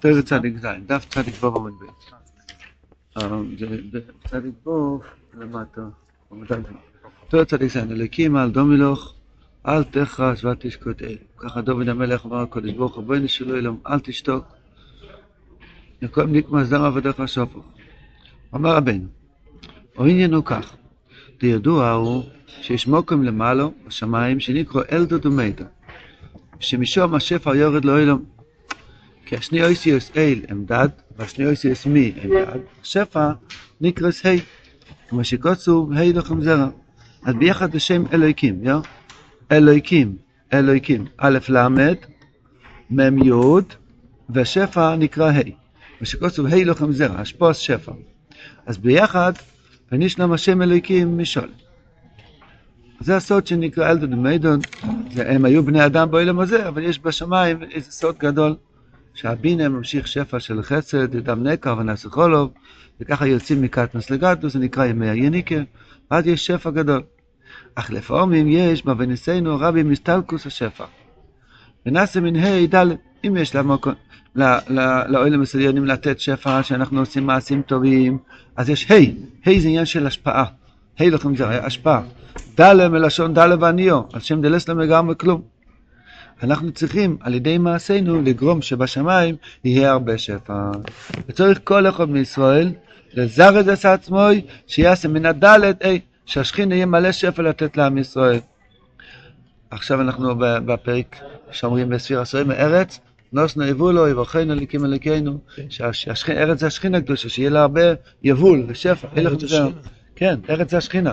פרק צדיק ז', דף צדיק בוב עמוד ב'. אה, צדיק בוב למטה, עמוד א'. פרק צדיק ז', אלוקים על דומילוך, אל תכרס ואל תשקוט אל. ככה דוד המלך אמר הקדוש ברוך הוא, בואי נשאלו אלוהים, אל תשתוק. יקום נקמא זרע עבדיך שופוך. אמר רבנו, או עניין הוא כך, ידוע הוא שיש מוקם למעלו בשמיים שנקרא אלדוד ומיידו, שמשום השפע יורד לאילום. כי השני אויסיוס אל הם דד, והשני אויסיוס מי הם דד, השפע נקרס ה', כמו שקוצו ה' לכם זרע. אז ביחד בשם אלוהיקים, יא? אלוהיקים, אלוהיקים, א' ל', מ' י', והשפע נקרא ה'. ושקוצו ה' לכם זרע, השפוס שפע. אז ביחד, ונשנם השם אלוהיקים משול. זה הסוד שנקרא אלדון ומיידון, הם היו בני אדם בעולם הזה, אבל יש בשמיים איזה סוד גדול, שהבינה ממשיך שפע של חסד, דם נקר ונסחולוב, וככה יוצאים מקטנוס לגטוס, זה נקרא ימי היניקה, ואז יש שפע גדול. אך לפעמים יש בבניסנו רבי מסתלקוס השפע. ונעשה מן ה' ד', אם יש למקום, לעולם הסליונים לתת שפע, שאנחנו עושים מעשים טובים, אז יש ה', ה' זה עניין של השפעה. ה' לכם זה השפעה. דלה מלשון דלה ועניו, על שם דלס להם לגמרי כלום. אנחנו צריכים על ידי מעשינו לגרום שבשמיים יהיה הרבה שפע. וצריך כל אחד מישראל לזר את עצמו, שיעשה מן הדלת, אי, שהשכין יהיה מלא שפע לתת לעם ישראל. עכשיו אנחנו בפרק שאומרים בספיר עשורים מארץ, נוסנו יבולו, יברכנו אליקים אליקינו, שארץ זה השכינה הקדושה, שיהיה לה הרבה יבול ושפע. כן, ארץ זה השכינה.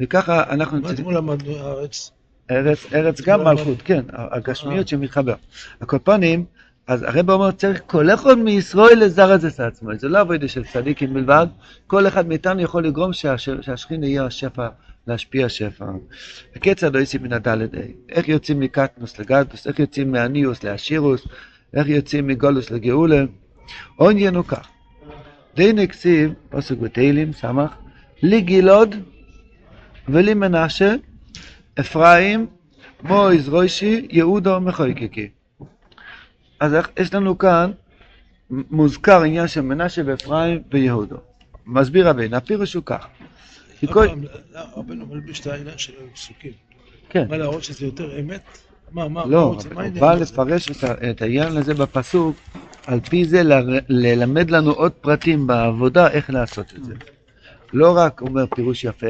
וככה אנחנו... מה אתמול למדנו הארץ? ארץ, ארץ גם מלכות, כן, הגשמיות שמתחבר. הקופונים, אז הרב אומר, צריך כל אחד מישראל לזרז את עצמו, זה לא עבודה של צדיקים בלבד, כל אחד מאיתנו יכול לגרום שהשכין יהיה השפע, להשפיע שפע. וכיצד לא יוצאים מן הדלת? איך יוצאים מקטנוס לגדוס, איך יוצאים מאניוס לאשירוס, איך יוצאים מגולוס לגאולה. עוניין הוא כך, די נקציב, פסוק בתהילים, סמך, לגילוד ולמנשה, אפרים, מויז רוישי, יהודה ומחויקקי. אז יש לנו כאן מוזכר עניין של מנשה ואפרים ויהודו. מסביר רבינו, הפירוש הוא כך. רבנו מלביש את העניין של הפסוקים. כן. מה להראות שזה יותר אמת? מה, מה, לא, הוא בא לפרש את העניין הזה בפסוק, על פי זה ללמד לנו עוד פרטים בעבודה איך לעשות את זה. לא רק אומר פירוש יפה,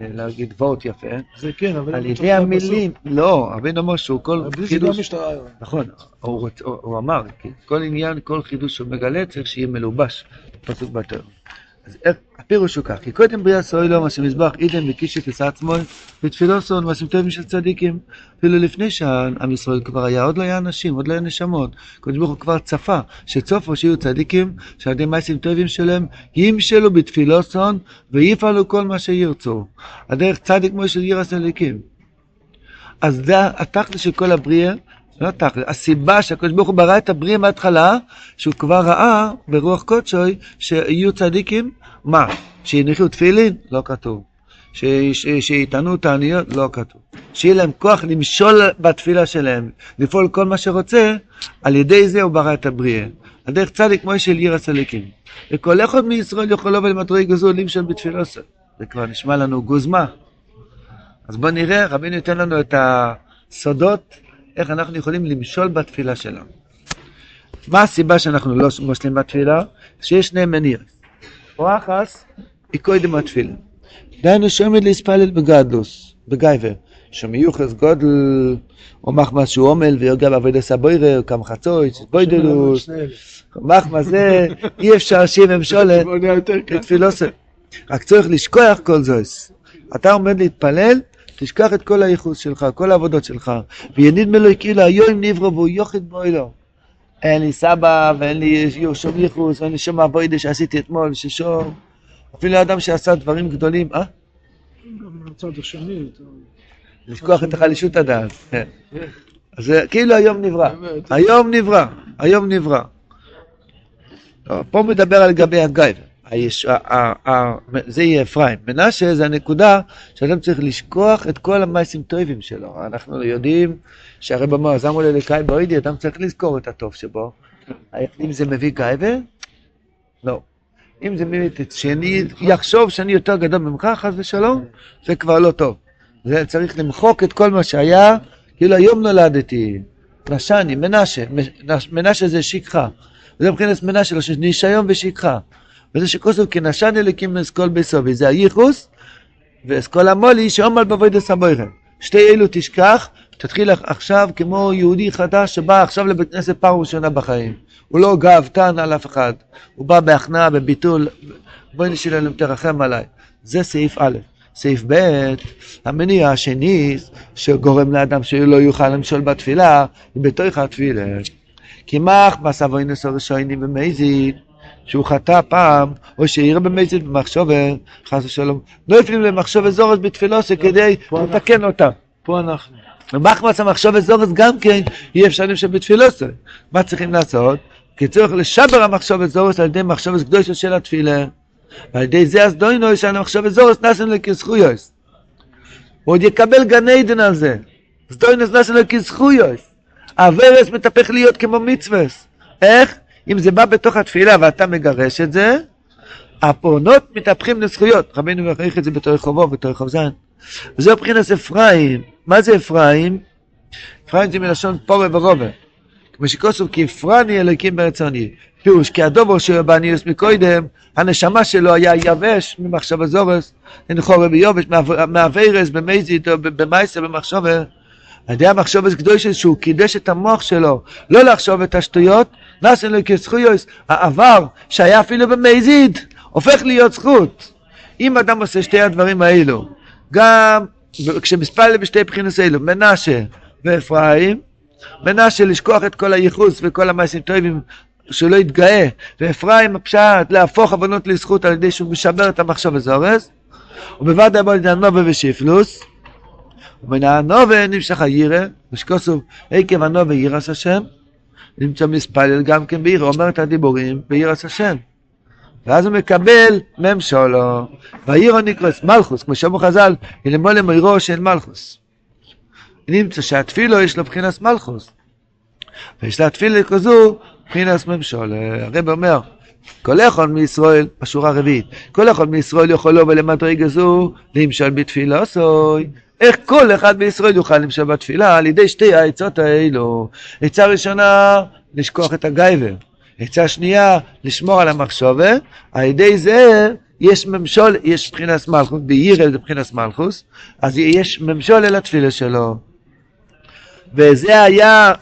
להגיד וורט יפה, זה כן, אבל... על ידי המילים, לא, רבינו אמר שהוא כל חידוש... נכון, הוא אמר, כל עניין, כל חידוש שהוא מגלה צריך שיהיה מלובש, פסוק בתור. אז הפירוש הוא כך, כי קודם בריאה סוילו, מה שמזבח אידן וקישת עצמו, ותפילוסון, מעשים טובים של צדיקים. אפילו לפני שעם ישראל כבר היה, עוד לא היה אנשים, עוד לא היה נשמות. קודם ברוך הוא כבר צפה, שצופו שיהיו צדיקים, שעל ידי מעשים טובים שלהם, ימשלו בתפילוסון, ויפעלו כל מה שירצו. הדרך צדיק כמו של ירס אליקים. אז זה התכל'ס של כל הבריאה, לא תכל'ס, הסיבה שהקדוש ברוך הוא ברא את הבריאה מההתחלה, שהוא כבר ראה ברוח קודשוי שיהיו צדיקים, מה? שיניחו תפילין? לא כתוב. שיטענו תעניות? לא כתוב. שיהיה להם כוח למשול בתפילה שלהם, לפעול כל מה שרוצה, על ידי זה הוא ברא את הבריאה. הדרך צדיק כמו של עיר הסליקים. וכל אחד מישראל יכול לבוא למטרי זו למשול בתפילה. זה כבר נשמע לנו גוזמה. אז בואו נראה, רבינו ייתן לנו את הסודות איך אנחנו יכולים למשול בתפילה שלנו. מה הסיבה שאנחנו לא מושלים בתפילה? שיש שני מניר. או אחס, היא קודם התפילה. דהיינו שעומד להספלל בגדלוס, בגייבר. שמיוחס גודל, או מחמס שהוא עומל ויוגע בעבודת סבוירר, כמה חצוי, בוידלוס, מחמס זה, אי אפשר שיהיה ממשולת לתפילוסר. רק צריך לשכוח כל זויס. אתה עומד להתפלל, תשכח את כל הייחוס שלך, כל העבודות שלך. ויניד מלוי כאילו היום נברו והוא יוחיד בו אלו. אין לי סבא ואין לי שום ייחוס ואין לי שום עבודה שעשיתי אתמול, ששום. אפילו אדם שעשה דברים גדולים, אה? גם מהצד השני. לשכוח את החלישות הדעת. כן. אז כאילו היום נברא. היום נברא. היום נברא. פה מדבר על גבי הגייבר. היש... זה יהיה אפרים. מנשה זה הנקודה שאדם צריך לשכוח את כל המעשים טובים שלו. אנחנו יודעים שהרי במועז אמרו ללקאי באוידי, אדם צריך לזכור את הטוב שבו, אם זה מביא גייבה? לא. אם זה מביא, שאני יחשוב שאני יותר גדול ממך, חס ושלום, זה כבר לא טוב. זה צריך למחוק את כל מה שהיה, כאילו היום נולדתי. נשני, מנשה, מנשה זה שכחה. וזה מבחינת מנשה, לא ניסיון ושכחה. וזה שכוסו כי נשני אלוקים אסכול בסובי, זה הייחוס, ואסכול המולי שעומל בבוידס הבוירם. שתי אלו תשכח, תתחיל עכשיו כמו יהודי חדש שבא עכשיו לבית כנסת פעם ראשונה בחיים. הוא לא גאוותן על אף אחד, הוא בא בהכנעה, בביטול, בואי נשאיר תרחם עליי. זה סעיף א'. סעיף ב', המניע השני שגורם לאדם שלא יוכל למשול בתפילה, היא בתוך התפילה. כי מח בסבוינס הראשונים במזיד, שהוא חטא פעם, או שהעיר במזיד במחשובה, חס ושלום, לא הפעילים למחשובה זורס בתפילוסה כדי לתקן אותה. פה אנחנו. ומחמץ המחשוב זורס גם כן, אי אפשרים שבתפילוסה. מה צריכים לעשות? כי צריך לשבר המחשוב זורס על ידי מחשוב קדושה של התפילה. ועל ידי זה אז דוינוי שאני מחשוב זורס נסים לכזכויוס. הוא עוד יקבל גן עדן על זה. אז דוינוס נסים לכזכויוס. הוורס מתהפך להיות כמו מצווס. איך? אם זה בא בתוך התפילה ואתה מגרש את זה, הפעונות מתהפכים לזכויות. רבינו מכריח את זה בתור חובו, בתור חוב זין. וזה מבחינת אפרים. מה זה אפרים? אפרים זה מלשון פורה ורובה. כמו שכוסוף כי הפרני אלוקים ברצוני. פירוש כי הדובר שלו באניוס מקודם, הנשמה שלו היה יבש ממחשב הזורס, הנחורה ביובש, מהווירס, במזית או במייסר, במחשבה. ידי המחשבת קדושה שהוא קידש את המוח שלו, לא לחשוב את השטויות, נעשה לו כזכויוס, העבר שהיה אפילו במזיד, הופך להיות זכות. אם אדם עושה שתי הדברים האלו, גם כשמספר בשתי בחינות אלו, מנשה ואפרים, מנשה לשכוח את כל הייחוס וכל המעשים טובים שלא יתגאה, ואפרים הפשט להפוך עוונות לזכות על ידי שהוא משבר את המחשב הזורס, ובוודאי בו לידי הנובה ושיפלוס, ומן הנובה נמשך הירא, ושכוסוב עקב הנובה ירס השם, נמצא מספלל גם כן בעיר, אומר את הדיבורים בירס השם. ואז הוא מקבל מם שולו, והעירו נקרס מלכוס, כמו שאומר חז"ל, אלמול מוירו של מלכוס. נמצא שהתפילו יש לו בחינת מלכוס. ויש לה תפילה כזו, מבחינת מם שולו. הרב אומר, כל אחד מישראל, בשורה הרביעית, כל אחד מישראל יכול לבוא למדרגה זו, למשול בתפילה עשוי. איך כל אחד בישראל יוכל למשול בתפילה? על ידי שתי העצות האלו. עצה ראשונה, לשכוח את הגייבר. עצה שנייה, לשמור על המחשובה, על ידי זה יש ממשול, יש מבחינת מלכוס, בעיר זה מבחינת מלכוס, אז יש ממשול אל התפילה שלו. וזה היה,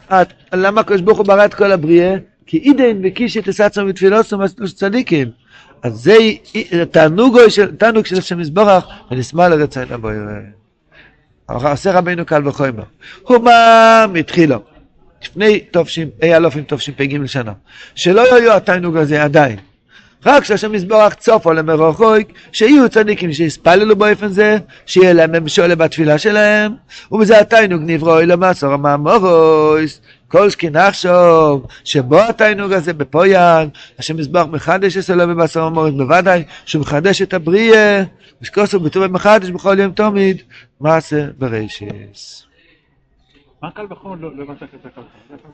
למה הקדוש ברוך הוא ברא את כל הבריאה? כי עידן וקישי תסצנו בתפילוסו מסלוש צדיקים. אז זה תענוג של השם יזבורך, ונשמע לרצון הבויר. עושה רבינו קל וחומר. מה מתחילו. לפני תופשים, אי אלופים תופש"פ שנה, שלא יהיו התענוג הזה עדיין. רק שהשם יסבורך צופו למרוחוק, שיהיו צדיקים שיספללו באופן זה, שיהיה להם ממשולה בתפילה שלהם, ובזה התענוג נברוי למסור המאמורוס, כל שכין עכשיו, שבו התענוג הזה בפויאן, השם יסבורך מחדש אצלו במסור המאמורוס, בוודאי שהוא מחדש את הבריאה, ושכוסו בטובי מחדש בכל יום תמיד, מעשה ברישס. מה קל וחומר לא הכל?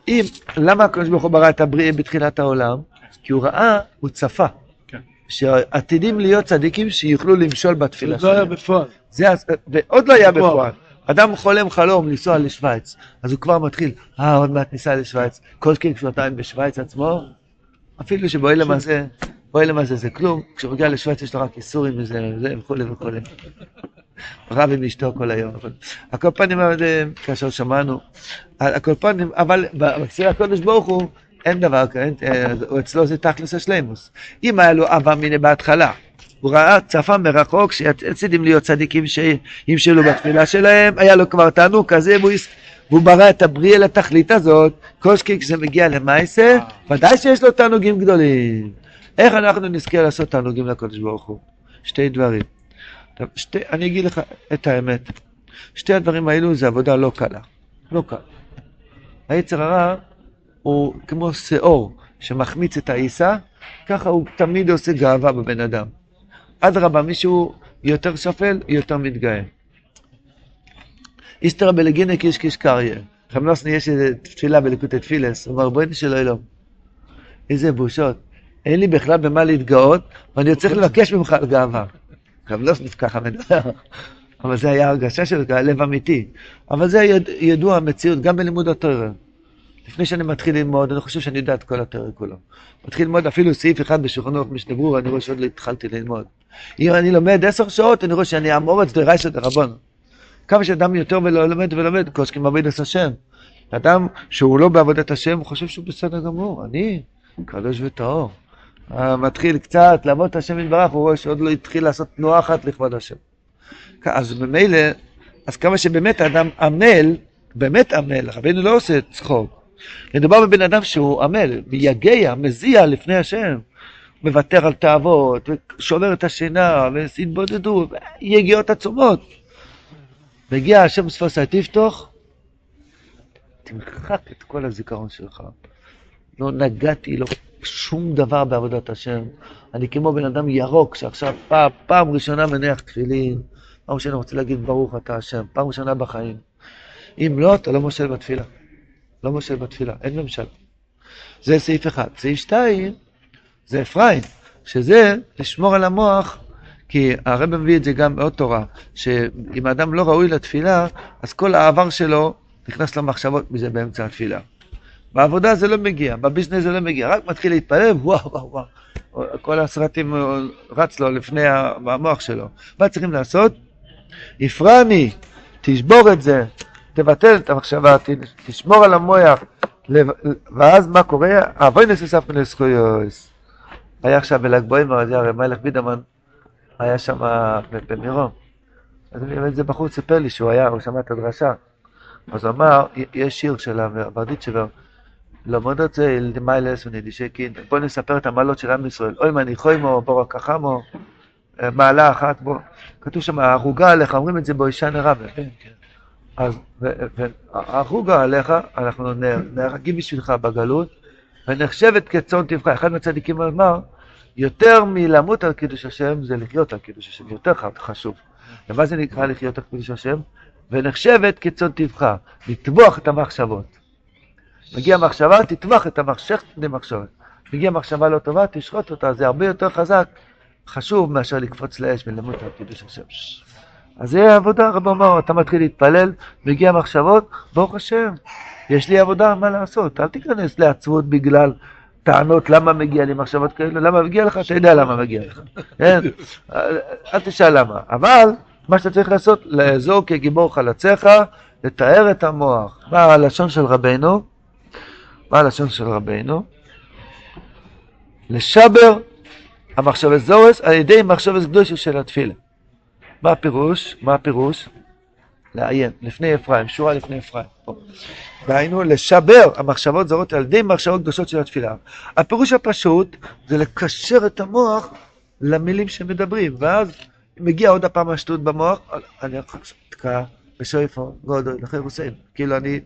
אם, למה הקדוש ברוך הוא ברא את הבריאה בתחילת העולם? כי הוא ראה, הוא צפה. כן. שעתידים להיות צדיקים שיוכלו למשול בתפילה זה לא היה שלהם. בפועל. זה, ועוד לא היה בפועל. אדם חולם חלום לנסוע לשוויץ, אז הוא כבר מתחיל, אה, עוד מעט ניסע לשוויץ. כל שכן שנתיים בשוויץ עצמו, אפילו שבואי למעשה, בואי למעשה זה כלום, כשהוא מגיע לשוויץ יש לו רק איסורים וזה, וזה, וכולי וכולי. רב עם אשתו כל היום. אבל פנים, אה, כאשר שמענו, על כל פנים, אבל בקציר הקודש ברוך הוא, אין דבר כזה, אה, אצלו זה תכלס השלימוס. אם היה לו אבא מיני בהתחלה, הוא ראה, צפה מרחוק, שעתידים להיות צדיקים שימשלו בתפילה שלהם, היה לו כבר תענוג כזה, והוא, והוא ברא את הבריאה לתכלית הזאת, קושקי כשזה מגיע למעשה, ודאי שיש לו תענוגים גדולים. איך אנחנו נזכה לעשות תענוגים לקודש ברוך הוא? שתי דברים. שתי, אני אגיד לך את האמת, שתי הדברים האלו זה עבודה לא קלה, לא קל. היצר הרע הוא כמו שאור שמחמיץ את העיסה, ככה הוא תמיד עושה גאווה בבן אדם. אדרבה, מישהו יותר שפל, יותר מתגאה. איסתרא בלגינא קיש קיש קריא. רב נוסני יש איזו תפילה בליקוטי תפילס, הוא אומר בואי נשאל אלוהים. איזה בושות. אין לי בכלל במה להתגאות, ואני צריך לבקש ממך על גאווה. לא ככה מדבר, אבל זה היה הרגשה של לב אמיתי. אבל זה יד, ידוע המציאות, גם בלימוד התורה. לפני שאני מתחיל ללמוד, אני חושב שאני יודע את כל התורה כולו. מתחיל ללמוד אפילו סעיף אחד משנה ברורה, אני רואה שעוד לא התחלתי ללמוד. אם אני לומד עשר שעות, אני רואה שאני אמורץ דרייסא דרבון. כמה שאדם יותר ולא לומד ולומד, קושקים עבודת השם. אדם שהוא לא בעבודת השם, הוא חושב שהוא בסדר גמור. אני, קדוש וטהור. מתחיל קצת לעבוד את השם יתברך, הוא רואה שעוד לא התחיל לעשות תנועה אחת לכבוד השם. אז ממילא, אז כמה שבאמת האדם עמל, באמת עמל, רבינו לא עושה צחוק. מדובר בבן אדם שהוא עמל, מייגע, מזיע לפני השם. מוותר על תאוות, ושובר את השינה, והתבודדות, יגיעות עצומות. מגיע השם ספוסי תפתוך, תמחק את כל הזיכרון שלך. לא נגעתי, לא שום דבר בעבודת השם. אני כמו בן אדם ירוק שעכשיו פעם, פעם ראשונה מניח תפילין, פעם ראשונה רוצה להגיד ברוך אתה השם, פעם ראשונה בחיים. אם לא, אתה לא מושל בתפילה. לא מושל בתפילה, אין ממשל. זה סעיף אחד. סעיף שתיים, זה אפרים, שזה לשמור על המוח, כי הרב מביא את זה גם בעוד תורה, שאם האדם לא ראוי לתפילה, אז כל העבר שלו נכנס למחשבות מזה באמצע התפילה. בעבודה זה לא מגיע, בביזנס זה לא מגיע, רק מתחיל להתפלל, וואו וואו וואו, כל הסרטים רץ לו לפני המוח שלו. מה צריכים לעשות? הפרעני, תשבור את זה, תבטל את המחשבה, תשמור על המוח, ואז מה קורה? אבוי נססף מן הזכויות. היה עכשיו בל"ג בוימר, אז היה מלך בידמן, היה שם במירון. אז איזה בחור סיפר לי שהוא היה, הוא שמע את הדרשה. אז הוא אמר, יש שיר של הברדיצ'בר, לומד את זה מיילס ונדישי קין, בוא נספר את המעלות של עם ישראל. אוי מני חוימו, בורא כחמו, מעלה אחת בו. כתוב שם, הרוגה עליך, אומרים את זה באישן הרבה. כן, כן. אז הרוגה עליך, אנחנו נהרגים בשבילך בגלות, ונחשבת כצאן טבחה. אחד מהצדיקים אמר, יותר מלמות על קידוש השם זה לחיות על קידוש השם, יותר חשוב. ומה זה נקרא לחיות על קידוש השם? ונחשבת כצאן טבחה, לטבוח את המחשבות. מגיעה מחשבה, תטבח את המחשבת למחשבת. מגיעה מחשבה לא טובה, תשחוט אותה, זה הרבה יותר חזק, חשוב מאשר לקפוץ לאש ולמות על קידוש השם. אז זה עבודה, רב אמר, אתה מתחיל להתפלל, מגיע מחשבות, ברוך השם, יש לי עבודה, מה לעשות? אל תיכנס לעצבות בגלל טענות למה מגיע לי מחשבות כאלה, למה מגיע לך, אתה יודע למה מגיע לך, כן? אל תשאל למה. אבל מה שאתה צריך לעשות, לאזור כגיבור חלציך, לתאר את המוח. מה הלשון של רבנו? מה הלשון של רבנו? לשבר המחשבת זורס על ידי מחשבת קדושה של התפילה. מה הפירוש? מה הפירוש? לעיין, לפני אפרים, שורה לפני אפרים. והיינו לשבר המחשבות זרות על ידי מחשבות קדושות של התפילה. הפירוש הפשוט זה לקשר את המוח למילים שמדברים, ואז מגיע עוד הפעם השטות במוח, אני תקע בשויפו, גודו, לכן חוסיין. כאילו אני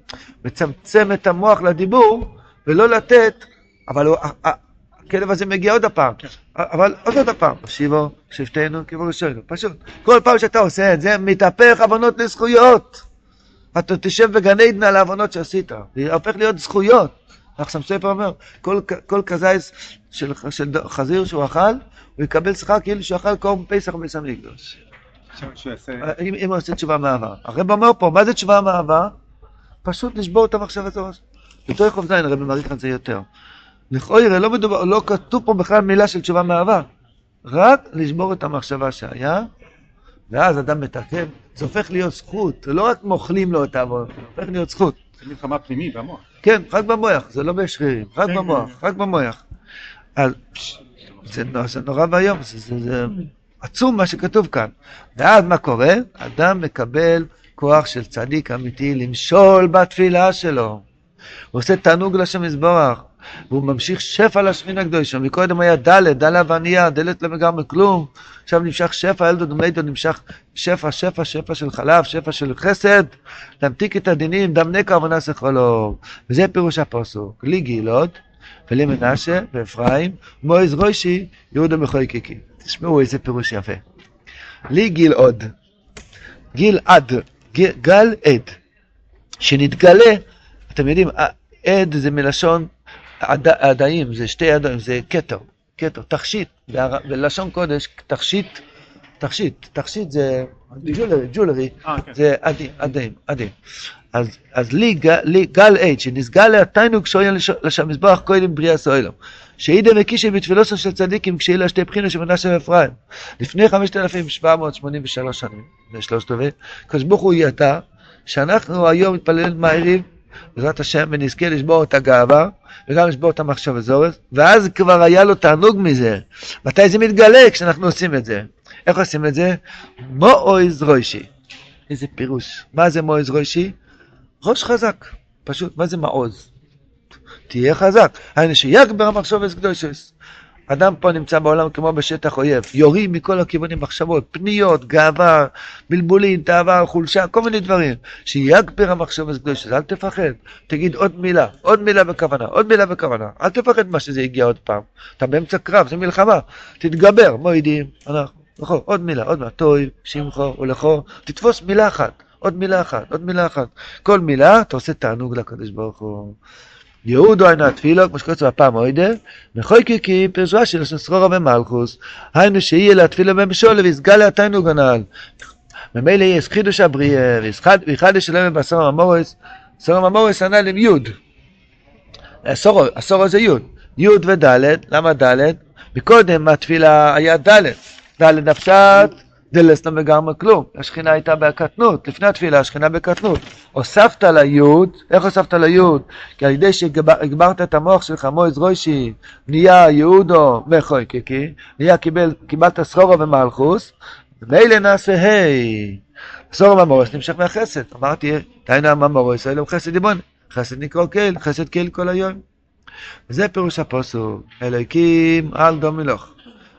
מצמצם את המוח לדיבור, ולא לתת, אבל הכלב הזה מגיע עוד הפעם, כן. אבל עוד עוד הפעם, שיבו, שבטנו, כמו ראשון, פשוט. כל פעם שאתה עושה את זה, מתהפך עוונות לזכויות. אתה תשב בגן עדן על העוונות שעשית, זה הופך להיות זכויות. עכשיו ספר אומר, כל, כל כזייס של, של חזיר שהוא אכל, הוא יקבל שכר כאילו שהוא אכל קורם פסח ובית המקדוש. אם הוא עושה תשובה מהעבר. הרב אומר פה, מה זה תשובה מהעבר? פשוט לשבור את המחשב הזאת. בתור זין הרב מעריך את זה יותר. לכאורה לא מדובר, לא כתוב פה בכלל מילה של תשובה מהעבר. רק לשבור את המחשבה שהיה, ואז אדם מתקן, זה הופך להיות זכות, לא רק מוכלים לו את העבודה, זה הופך להיות זכות. זה מלחמה פנימית במוח. כן, רק במוח, זה לא בשרירים, רק כן, במוח, כן. רק במוח. אז זה, זה נורא ואיום, זה, זה, זה עצום מה שכתוב כאן. ואז מה קורה? אדם מקבל כוח של צדיק אמיתי למשול בתפילה שלו. הוא עושה תענוג לשם יזבורך. והוא ממשיך שפע לשכינה הקדושה. מקודם היה דלת, דלה וענייה, דלת לגמרי כלום. עכשיו נמשך שפע, אלדוד ומיידו נמשך שפע, שפע, שפע של חלב, שפע של חסד. להמתיק את הדינים, נקע ונעשה חולוב. וזה פירוש הפוסוק. לי גילוד, ולי מנשה ואפרים, מויז רוישי, יהודה מחויקקי. תשמעו איזה פירוש יפה. לי גיל עוד, גיל עד, גל עד, שנתגלה, אתם יודעים, עד זה מלשון עד- עדיים, זה שתי עדיים, זה כתר, כתר, תכשיט, בלשון קודש, תכשיט, תכשיט, תכשיט זה ג'ולרי, ג'ולרי, אה, כן. זה עדים, עדים, עדים. אז, אז לי, לי גל עד, שנסגל לתיינוג שוין לשם מזבח קודם בריאה סוילום. שאידה וקישי בתפילוסו של צדיקים כשאלה שתי בחינות של מנשה ואפרים. לפני 5,783 שנים, זה שלושת רבעי, הקדוש ברוך הוא ידע שאנחנו היום מתפללים מעריב, בעזרת השם, ונזכה לשבור את הגאווה, וגם לשבור את המחשב הזורס, ואז כבר היה לו תענוג מזה. מתי זה מתגלה? כשאנחנו עושים את זה. איך עושים את זה? מואויז רוישי. איזה פירוש. מה זה מואויז רוישי? ראש חזק. פשוט, מה זה מעוז? תהיה חזק. היינו שיגבר המחשבס קדושס. אדם פה נמצא בעולם כמו בשטח אויב, יורים מכל הכיוונים מחשבות, פניות, גאווה, בלבולין, תאווה, חולשה, כל מיני דברים. שיגבר המחשבס קדושס, אל תפחד. תגיד עוד מילה, עוד מילה בכוונה, עוד מילה בכוונה. אל תפחד מה שזה הגיע עוד פעם. אתה באמצע קרב, זה מלחמה. תתגבר, מועידים, אנחנו. נכון, עוד מילה, עוד מילה, טוי, שמחו ולכו, תתפוס מילה אחת, עוד מילה אחת, עוד מילה אחת. כל מילה, אתה עושה תענוג לקדוש ברוך הוא. יהודו אינו התפילו, כמו שקוראים בפעם אוידה, מחוי קיקי פרשוה של סחורה ומלכוס, היינו שיהיה להתפילה במשול ויסגל התענוג הנ"ל. ממילא יש חידוש הבריאה, ויחדש שלהם בעשור הממורס, עשור הממורס הנ"ל עם יוד. עשור, עשור זה יוד. יוד ודלת, למה דלת? מקודם התפילה היה דלת. דלת הפשט, דלס לא מגמרי כלום. השכינה הייתה בקטנות, לפני התפילה השכינה בקטנות. הוספת ליוד, איך הוספת ליוד? כי על ידי שהגברת את המוח שלך, מויז רוישי, נהיה יהודו וחוי קיקי, נהיה קיבל, קיבלת סחורה ומלכוס, מילא נעשה היי. סחורה וממורס נמשך מהחסד. אמרתי, תהיינה הממורס האלו חסד דיבון. חסד נקרא קהל, חסד קהל כל היום. וזה פירוש הפוסוק, אלוהיקים על דומילוך.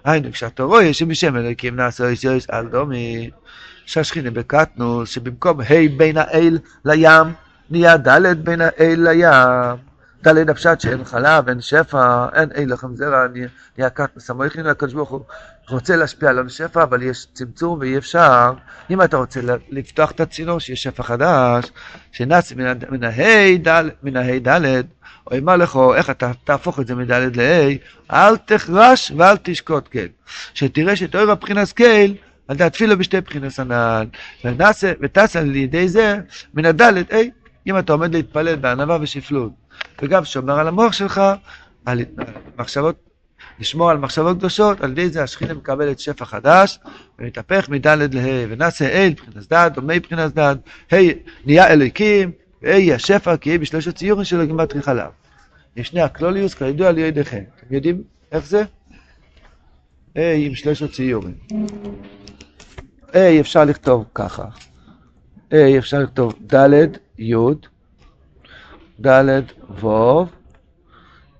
היינו, כשאתה רואה שבשם אלוהיקים נעשה איסיוס על דומי, שהשכינה בקטנוס, שבמקום ה' בין האל לים, נהיה ד' בין האל לים. ד' הפשט שאין חלב, אין שפע, אין אי לכם זרע, נהיה- נהיה קטנוס. המויכין לקדוש ברוך הוא רוצה להשפיע על שפע, אבל יש צמצום ואי אפשר. אם אתה רוצה לפתוח את הצינור, שיש שפע חדש, שנץ מן הה' ד', או אמר לך, איך אתה תהפוך את זה מד' ל-ה', אל תחרש ואל תשקוט כן. שתראה שתאור הבחינס כן, על דעת תפילה בשתי בחינס הנ"ל. ונעשה, וטס על ידי זה מן הד' ה', אם אתה עומד להתפלל בענווה ושפלות, וגם שומר על המוח שלך, על מחשבות, לשמור על מחשבות קדושות, על ידי זה השכינה מקבלת שפע חדש, ומתהפך מד' לה, ונעשה אל בחינס ד', או מי בחינס ד', ה' נהיה אלוהיקים, ואי השפע כי יהיה בשלושת ציורים שלו גימטרי חלב. ישנה הקלוליוס כידוע על ידיכם. אתם יודעים איך זה? A עם שלושת ציורים. A אפשר לכתוב ככה. A אפשר לכתוב ד' י' ד' ו'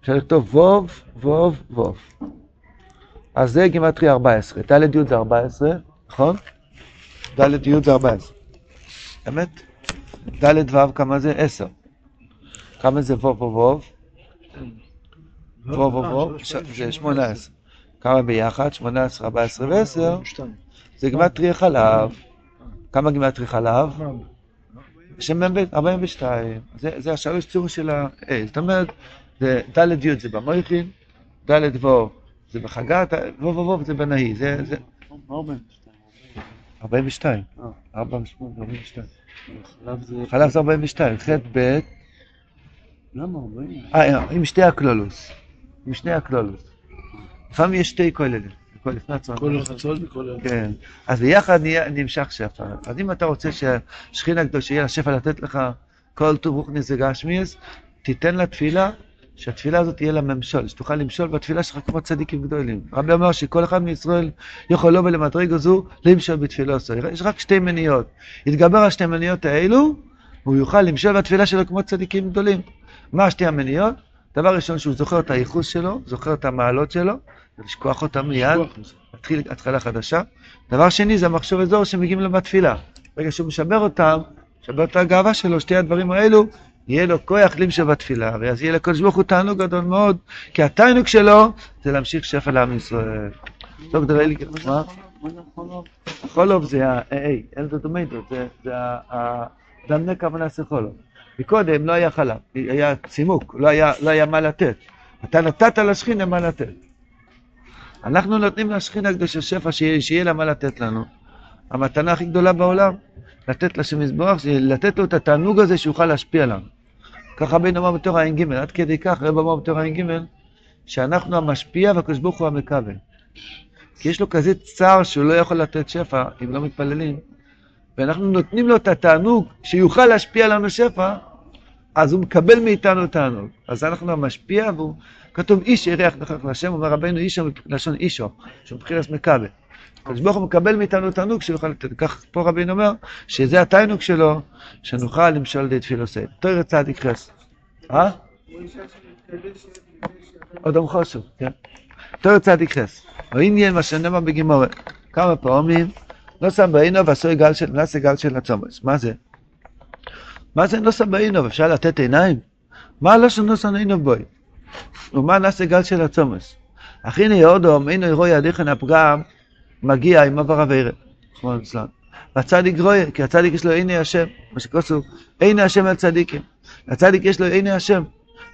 אפשר לכתוב ו' ו' ו'. אז זה גימטרי 14. ד' י' זה 14, נכון? ד' י' זה 14. אמת? ד' ו' כמה זה? 10. כמה זה ו' ו' ו'? ו' זה 18. כמה ביחד? 18, 14 ו-10 שתיים. זה גימטרי חלב. כמה גימטרי חלב? שם מ"ב 42. זה, זה השלוש צור של ה... אה, זאת אומרת, זה ד' י' זה במויכין, ד' ו' זה בחגת, ו' ו' ו' זה בנהי. זה, זה מה אומר? 42. אה. 48, 42. חלב זה... חלב זה 42. ח' ב' למה 40? אה, עם שתי הקלולוס. עם שני הקלולוס. לפעמים יש שתי כוללים. כל לפני הצהריים. כל החצות וכל ה... כן. אז ביחד נמשך שפע. אז אם אתה רוצה שהשכינה הקדושה יהיה לה שפע לתת לך כל טוב רוחניס וגשמיאס, תיתן לה תפילה, שהתפילה הזאת תהיה לה ממשול, שתוכל למשול בתפילה שלך כמו צדיקים גדולים. רבי אומר שכל אחד מישראל יכול לו ולמדרגה זו למשול בתפילה שלו. יש רק שתי מניעות. יתגבר על שתי מניעות האלו, והוא יוכל למשול בתפילה שלו כמו צדיקים גדולים. מה שתי המניעות? דבר ראשון, שהוא זוכר את הייחוס שלו, זוכר את המעלות שלו, ולשכוח אותם מיד. להתחיל התחלה חדשה. דבר שני זה המחשב אזור שמגיעים לו בתפילה. ברגע שהוא משבר אותם, משבר את הגאווה שלו, שתי הדברים האלו, יהיה לו כוח למשל בתפילה, ואז יהיה לקדוש ברוך הוא תענוג גדול מאוד, כי התענוג שלו זה להמשיך שפע לעם ישראל. טוב, דבר לי, מה? חולוב זה ה... היי, אין זה דומייטו, זה ה... כוונה זה חולוב. מקודם לא היה חלב, היה צימוק, לא היה, לא היה מה לתת. אתה נתת לשכינה מה לתת. אנחנו נותנים לשכינה הקדושה שפע שיהיה, שיהיה לה מה לתת לנו. המתנה הכי גדולה בעולם, לתת לשם זה לתת לו את התענוג הזה שיוכל להשפיע עליו. ככה רבינו אמר בתור ע"ג, עד כדי כך רב אמר בתור ע"ג, שאנחנו המשפיע והקדוש ברוך הוא המקווה. כי יש לו כזה צער שהוא לא יכול לתת שפע אם לא מתפללים, ואנחנו נותנים לו את התענוג שיוכל להשפיע עלינו שפע, אז הוא מקבל מאיתנו תענוג. אז אנחנו המשפיע, והוא, כתוב איש ירח נכח להשם, אומר רבנו איש לשון אישו, שהוא מבחינת מקווה. הקדוש ברוך הוא מקבל מאיתנו תענוג שיוכל לתת. כך פה רבינו אומר שזה התענוג שלו, שנוכל למשול תפילוסי. תויר צדיק חס. אה? אדם חושו, כן. תויר צדיק חס. או עניין מה שנאמר בגימורת. כמה פעמים לא שם בעינו ועשוי גל של, נעשה גל של הצומס. מה זה? מה זה נוסע בעינו? אפשר לתת עיניים? מה לא שנוסע עינו בוי? ומה נעשה גל של הצומס? הכי נהודום, אינו ירוי ידיכן הפגם, מגיע עם עבר אבירה. רחמנא. והצדיק רואה, כי הצדיק יש לו עיני השם, מה שכוסו, עיני השם על צדיקים. הצדיק יש לו עיני השם,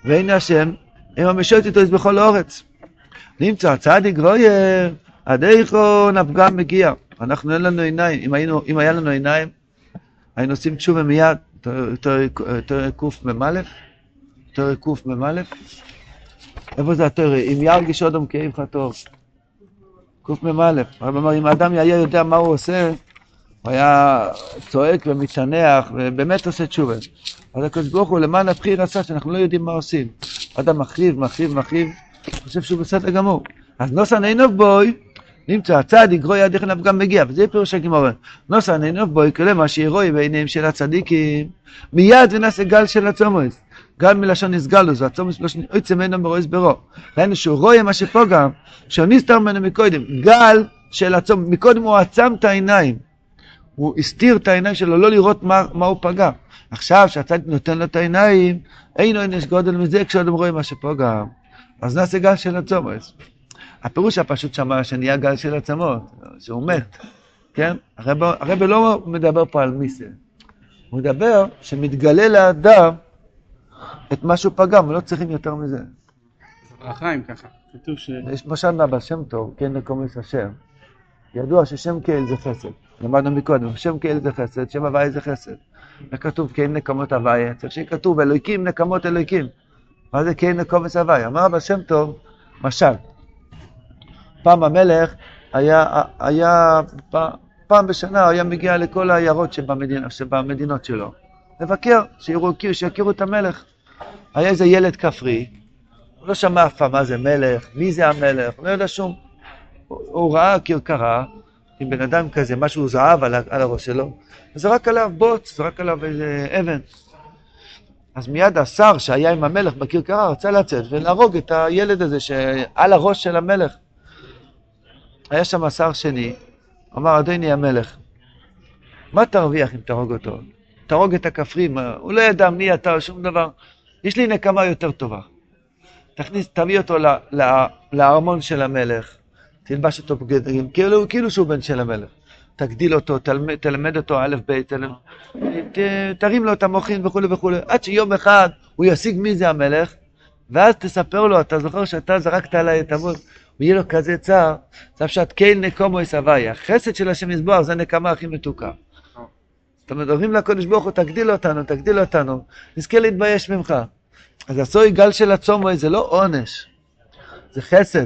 ועיני השם, אם המשוט איתו בכל האורץ. נמצא, הצדיק רואה, עד איכון הפגם מגיע. אנחנו אין לנו עיניים, אם, היינו, אם היה לנו עיניים, היינו עושים תשובה מיד, תראה קמ"א, תראה קמ"א, איפה זה התרא? אם ירגיש אודם כאב חטוב. קמ"א, הרב אמר, אם האדם היה יודע מה הוא עושה, הוא היה צועק ומצנח, ובאמת עושה תשובה. אז הקדוש ברוך הוא למען הבחיר עשה שאנחנו לא יודעים מה עושים. אדם מחריב, מחריב, מחריב, חושב שהוא בסדר גמור. אז נוסן עינוב בוי, נמצא הצדיק רואי עד איך גם מגיע, וזה פירוש הגמורה. נוסן עינוב בוי, כלומר שירואי בעיניהם של הצדיקים, מיד ונעשה גל של הצומס. גל מלשון נסגלוס, והצומס מלשון עצם אינו מרואיס ברו. דהיינו שהוא רואה מה שפוגם, שהוא נסתר ממנו מקודם. גל של הצומס, מקודם הוא עצם את העיניים. הוא הסתיר את העיניים שלו, לא לראות מה, מה הוא פגע. עכשיו, שהצדיק נותן לו את העיניים, אין עונש גודל מזה כשאדם רואה מה שפוגם. אז נעשה גל של הצומס. הפירוש הפשוט שמה שנהיה גל של עצמות, שהוא מת, כן? הרב, הרב לא מדבר פה על מיסה, הוא מדבר שמתגלה לאדם את מה שהוא פגם, ולא צריכים יותר מזה. החיים ככה, כתוב ש... יש משל מהבא שם טוב, כן לקומץ השם. ידוע ששם כאל זה חסד. למדנו מקודם, שם כאל זה חסד, שם הוויה זה חסד. וכתוב כן נקמות הוויה, צריך שיהיה כתוב אלוהיקים נקמות אלוהיקים. מה זה כן נקומץ הוויה? אמר הבא שם טוב, משל. פעם המלך היה, היה פעם בשנה הוא היה מגיע לכל העיירות שבמדינה, שבמדינות שלו. לבקר, שיראו, שיכירו את המלך. היה איזה ילד כפרי, הוא לא שמע אף פעם מה זה מלך, מי זה המלך, לא יודע שום. הוא, הוא ראה כרכרה עם בן אדם כזה, משהו זהב על, על הראש שלו, וזרק עליו בוץ, זרק עליו איזה אבן. אז מיד השר שהיה עם המלך בכרכרה רצה לצאת ולהרוג את הילד הזה שעל הראש של המלך. היה שם שר שני, אמר, אדוני המלך, מה תרוויח אם תהרוג אותו? תהרוג את הכפרים, הוא לא ידע מי אתה שום דבר. יש לי נקמה יותר טובה. תכניס, תביא אותו לארמון של המלך, תלבש אותו בגדרים, כאילו, כאילו שהוא בן של המלך. תגדיל אותו, תלמד, תלמד אותו א' ב', תרים לו את המוחין וכולי וכולי, עד שיום אחד הוא ישיג מי זה המלך, ואז תספר לו, אתה זוכר שאתה זרקת עליי את המון, ויהיה לו כזה צער, זה פשוט קייל נקומו יסבי, החסד של השם יסבור זה הנקמה הכי מתוקה. זאת אומרת, אומרים לקודש ברוך הוא, תגדיל אותנו, תגדיל אותנו, נזכה להתבייש ממך. אז עשוי גל של הצומו זה לא עונש, זה חסד.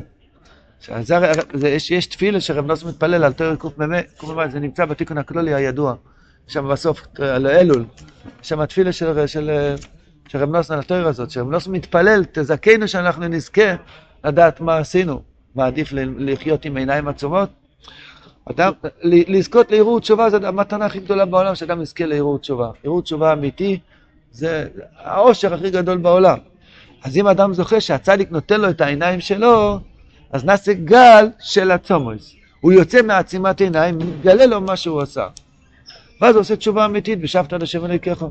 זה, זה, יש, יש תפילה שרב נוס מתפלל על תואר קמ"א, זה נמצא בתיקון הכלולי הידוע, שם בסוף, על אלול, שם התפילה של, של, של רב נוס על התואר הזאת, שרב נוס מתפלל, תזכנו שאנחנו נזכה לדעת מה עשינו. מה עדיף לחיות עם עיניים עצומות? אדם, לזכות לערעור תשובה זה המתנה הכי גדולה בעולם, שאדם יזכה לערעור תשובה. ערעור תשובה אמיתי זה העושר הכי גדול בעולם. אז אם אדם זוכה שהצדיק נותן לו את העיניים שלו, אז נעשה גל של הצומוס. הוא יוצא מעצימת עיניים, מתגלה לו מה שהוא עשה. ואז הוא עושה תשובה אמיתית, ושבת עד השם אלוקיך.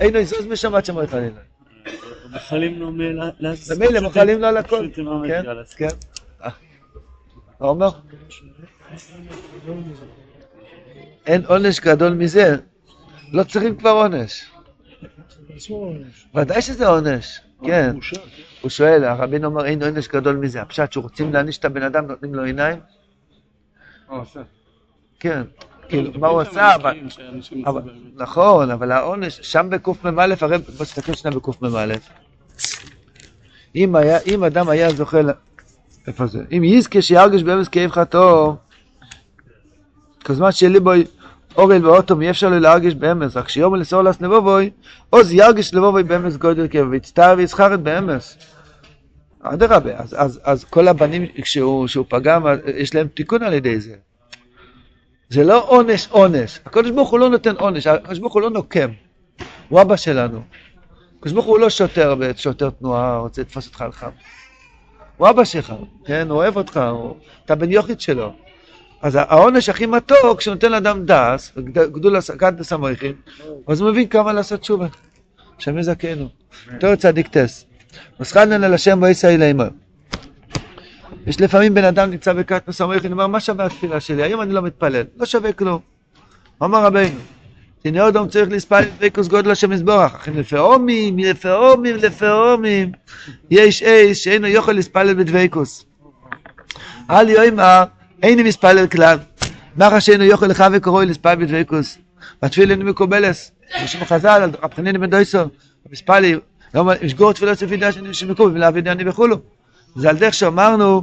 אין איזוז משמת שמות חלילה. מוחלים לו מלעשות... ממילא מוחלים לו על הכל. כן, כן. מה אומר? אין עונש גדול מזה. לא צריכים כבר עונש. ודאי שזה עונש, כן. כן. הוא שואל, הרבינו אומר, אין עונש גדול מזה. הפשט שרוצים להעניש את הבן אדם, נותנים לו עיניים? כן. כאילו, מה הוא עשה? אבל- נכון, אבל העונש, שם בקמ"א, הרי בוא תסתכל שנייה בקמ"א. אם היה, אם אדם היה זוכה, איפה זה? אם יזכה שירגש באמס כאב חטאו, כל זמן שלי בו אורל ואוטום, אי אפשר לו להרגש באמס, רק שיאמר לסור לס לבובוי, עוז ירגש לבובוי באמס גודל כאב, ויצטער ויזכרת באמס. אדרבה, אז, אז, אז כל הבנים, כשהוא, כשהוא פגם, יש להם תיקון על ידי זה. זה לא עונש עונש. הקדוש ברוך הוא לא נותן עונש, הקדוש ברוך הוא לא נוקם. הוא אבא שלנו. הקדוש ברוך הוא לא שוטר, שוטר תנועה, רוצה לתפוס אותך על חם. הוא אבא שלך, כן? הוא אוהב אותך, הוא... אתה בן יוכית שלו. אז העונש הכי מתוק, כשהוא נותן לאדם דס, גדול גדלס המויכים, אז הוא מבין כמה לעשות תשובה. השם יזכנו. תור צדיק טס. מסחנן אל השם ואיסא אלימו. יש לפעמים בן אדם נמצא בקטנוס המויכים, אומר, מה שווה התפילה שלי? היום אני לא מתפלל, לא שווה כלום. אמר רבינו, תנאי אדם צריך להספלל דבקוס גודל השם יזבורך, אך לפעמים, לפעמים, לפעמים, יש איש שאינו יכול להספלל בדבקוס. אל יאמר, איני מספלל כלל. מחר שאינו יכול לך וקורוי להספלל בדבקוס. והתפילין מקובלס. בשם חז"ל, רב חנין בן דויסו, מספלי, משגור תפילות לפי דעה שמקובל ולהביא דעני וכולו. זה על דרך שאמרנו,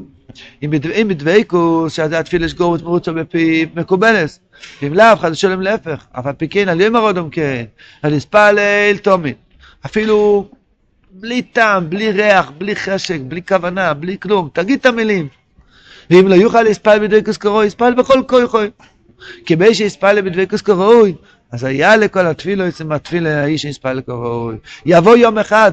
אם בדבקוס, אז התפילה שגור ותמרוצו בפיו מקובלס. אם לאו, חד ושלום להפך. אף על פי כן, על ימר אודם כן, על יספלל תומין. אפילו בלי טעם, בלי ריח, בלי חשק, בלי כוונה, בלי כלום. תגיד את המילים. ואם לא יוכל להספל בדבקוס כראוי, יספל בכל כוחוי. כי בי שיספל בדבקוס כראוי, אז היה לכל התפילו אצל התפילה האיש שיספל כראוי. יבוא יום אחד,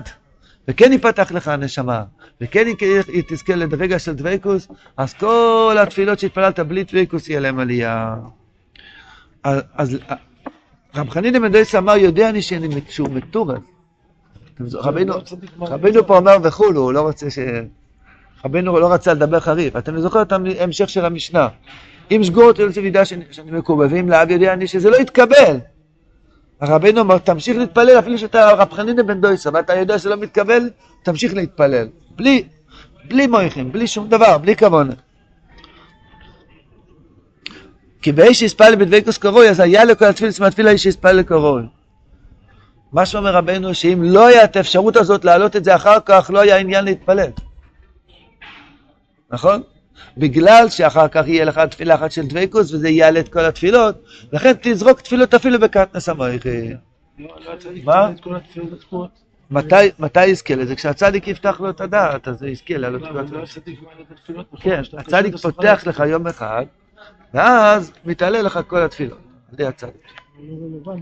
וכן ייפתח לך הנשמה, וכן היא תזכה לרגע של דבקוס, אז כל התפילות שהתפללת בלי דבקוס יהיה להם עלייה. אז, אז רב חנינא בן דויסא אמר, יודע אני שאני, שהוא מטורף. רבינו, לא מה- רבינו פה אמר וכולו, הוא לא רוצה ש... רבינו לא רצה לדבר חריף. אתם זוכרים את ההמשך של המשנה. אם שגור אותי רוצה וידע שאני, ואם לאב יודע אני שזה לא יתקבל. הרבינו אמר, תמשיך להתפלל אפילו שאתה רב חנינא בן דויסא, ואתה יודע שזה לא מתקבל, תמשיך להתפלל. בלי, בלי מויכים, בלי שום דבר, בלי כוונה. כי באיש יספל בדבקוס קרוי, אז היה לכל התפילה, מהתפילה איש יספל לקרוי. מה שאומר רבנו, שאם לא היה את האפשרות הזאת להעלות את זה אחר כך, לא היה עניין להתפלל. נכון? בגלל שאחר כך יהיה לך תפילה אחת של דבקוס, וזה יעלה את כל התפילות, לכן תזרוק תפילות אפילו בקטנס המויכי. לא- לא מה? מתי, מתי יזכה לזה? כשהצדיק יפתח לו את הדעת, אז זה יזכה לעלות לא, לא התפילות. בכלל, כן, הצדיק פותח לך יום אחד, ואז מתעלה לך כל התפילות, על ידי הצדיק. לא.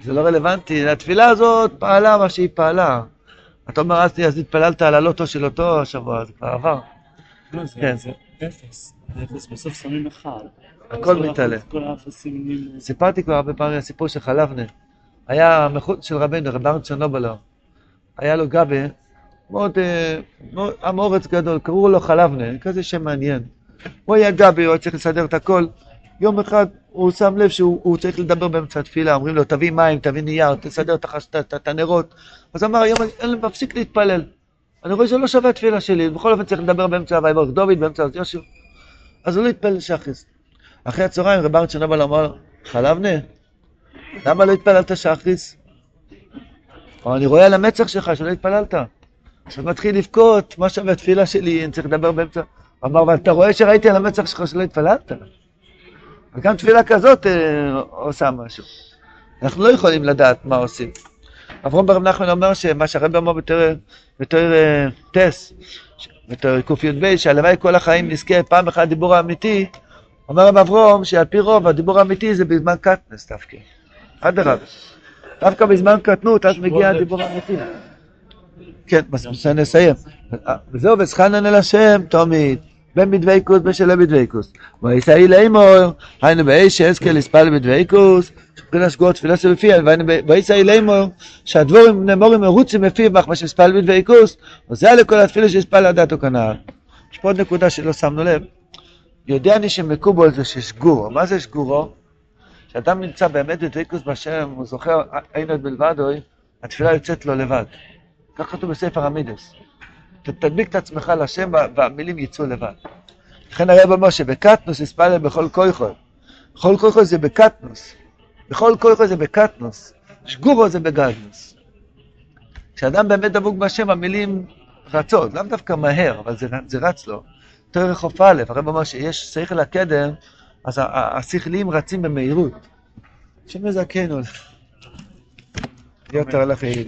זה לא רלוונטי, התפילה הזאת פעלה מה שהיא פעלה. אתה אומר, אז התפללת על הלוטו של אותו השבוע, זה כבר עבר. לא, זה- כן. זה אפס. זה אפס, בסוף שמים אחד. הכל כל מתעלה. סיפרתי כבר הרבה פעמים הסיפור של חלבנה. היה מחוץ של רבנו, רב ארץ צ'רנובלו. היה לו גבי, מאוד, אה, מאוד, גדול, קראו לו חלבנה, כזה שם מעניין. הוא היה גבי, הוא היה צריך לסדר את הכל. יום אחד הוא שם לב שהוא הוא צריך לדבר באמצע התפילה, אומרים לו תביא מים, תביא נייר, תסדר את הנרות. אז אמר היום אני- מפסיק להתפלל. אני רואה שלא שווה התפילה שלי, בכל אופן צריך לדבר באמצע ויברך דוד, באמצע יושע. אז הוא לא התפלל שחריס. אחרי הצהריים רב ארץ צ'רנובלו אמר חלבנה, למה לא התפללת שחריס? אמר, אני רואה על המצח שלך שלא התפללת. עכשיו מתחיל לבכות, מה שווה התפילה שלי, אני צריך לדבר באמצע. אמר, אבל אתה רואה שראיתי על המצח שלך שלא התפללת? וגם תפילה כזאת אה, עושה משהו. אנחנו לא יכולים לדעת מה עושים. אברהם ברב נחמן אומר שמה שהרב אמר בתור, בתור אה, טס, בתור קי"ב, שהלוואי כל החיים נזכה פעם אחת דיבור האמיתי, אומר אברום שעל פי רוב הדיבור האמיתי זה בזמן קטנס דווקא. אדרבה. דווקא בזמן קטנות, אז מגיע הדיבור האמיתי. כן, אז נסיים. וזהו, וסחנן אל השם תמיד, בין בדבקוס בשלם בדבקוס. ויסאי לאמור, היינו באש שאזכה לספל בדבקוס, שבחינה שגור תפילה שבפיה, ויסאי לאמור, שהדבורים נאמורים מרוצים מפיו, אך מה שספל בדבקוס, וזה היה לכל התפילה שספל לדעתו כנער. יש פה עוד נקודה שלא שמנו לב. יודע אני שמקובול זה ששגורו, מה זה שגורו? כשאדם נמצא באמת בדבקות בהשם, הוא זוכר אין עוד מלבדוי, התפילה יוצאת לו לבד. כך כתוב בספר המידס. תדביק את עצמך להשם וה- והמילים יצאו לבד. לכן הרב אומר שבקטנוס יספלל בכל כויכו. בכל כויכו זה בקטנוס. בכל כויכו זה בקטנוס. שגורו זה בגדנוס. כשאדם באמת דבוק בהשם, המילים רצות, לאו דווקא מהר, אבל זה, זה רץ לו. תורך חוף א', הרב אומר שיש שכל הקדם, אז השכליים רצים במהירות. השם יזכנו. יותר לכם.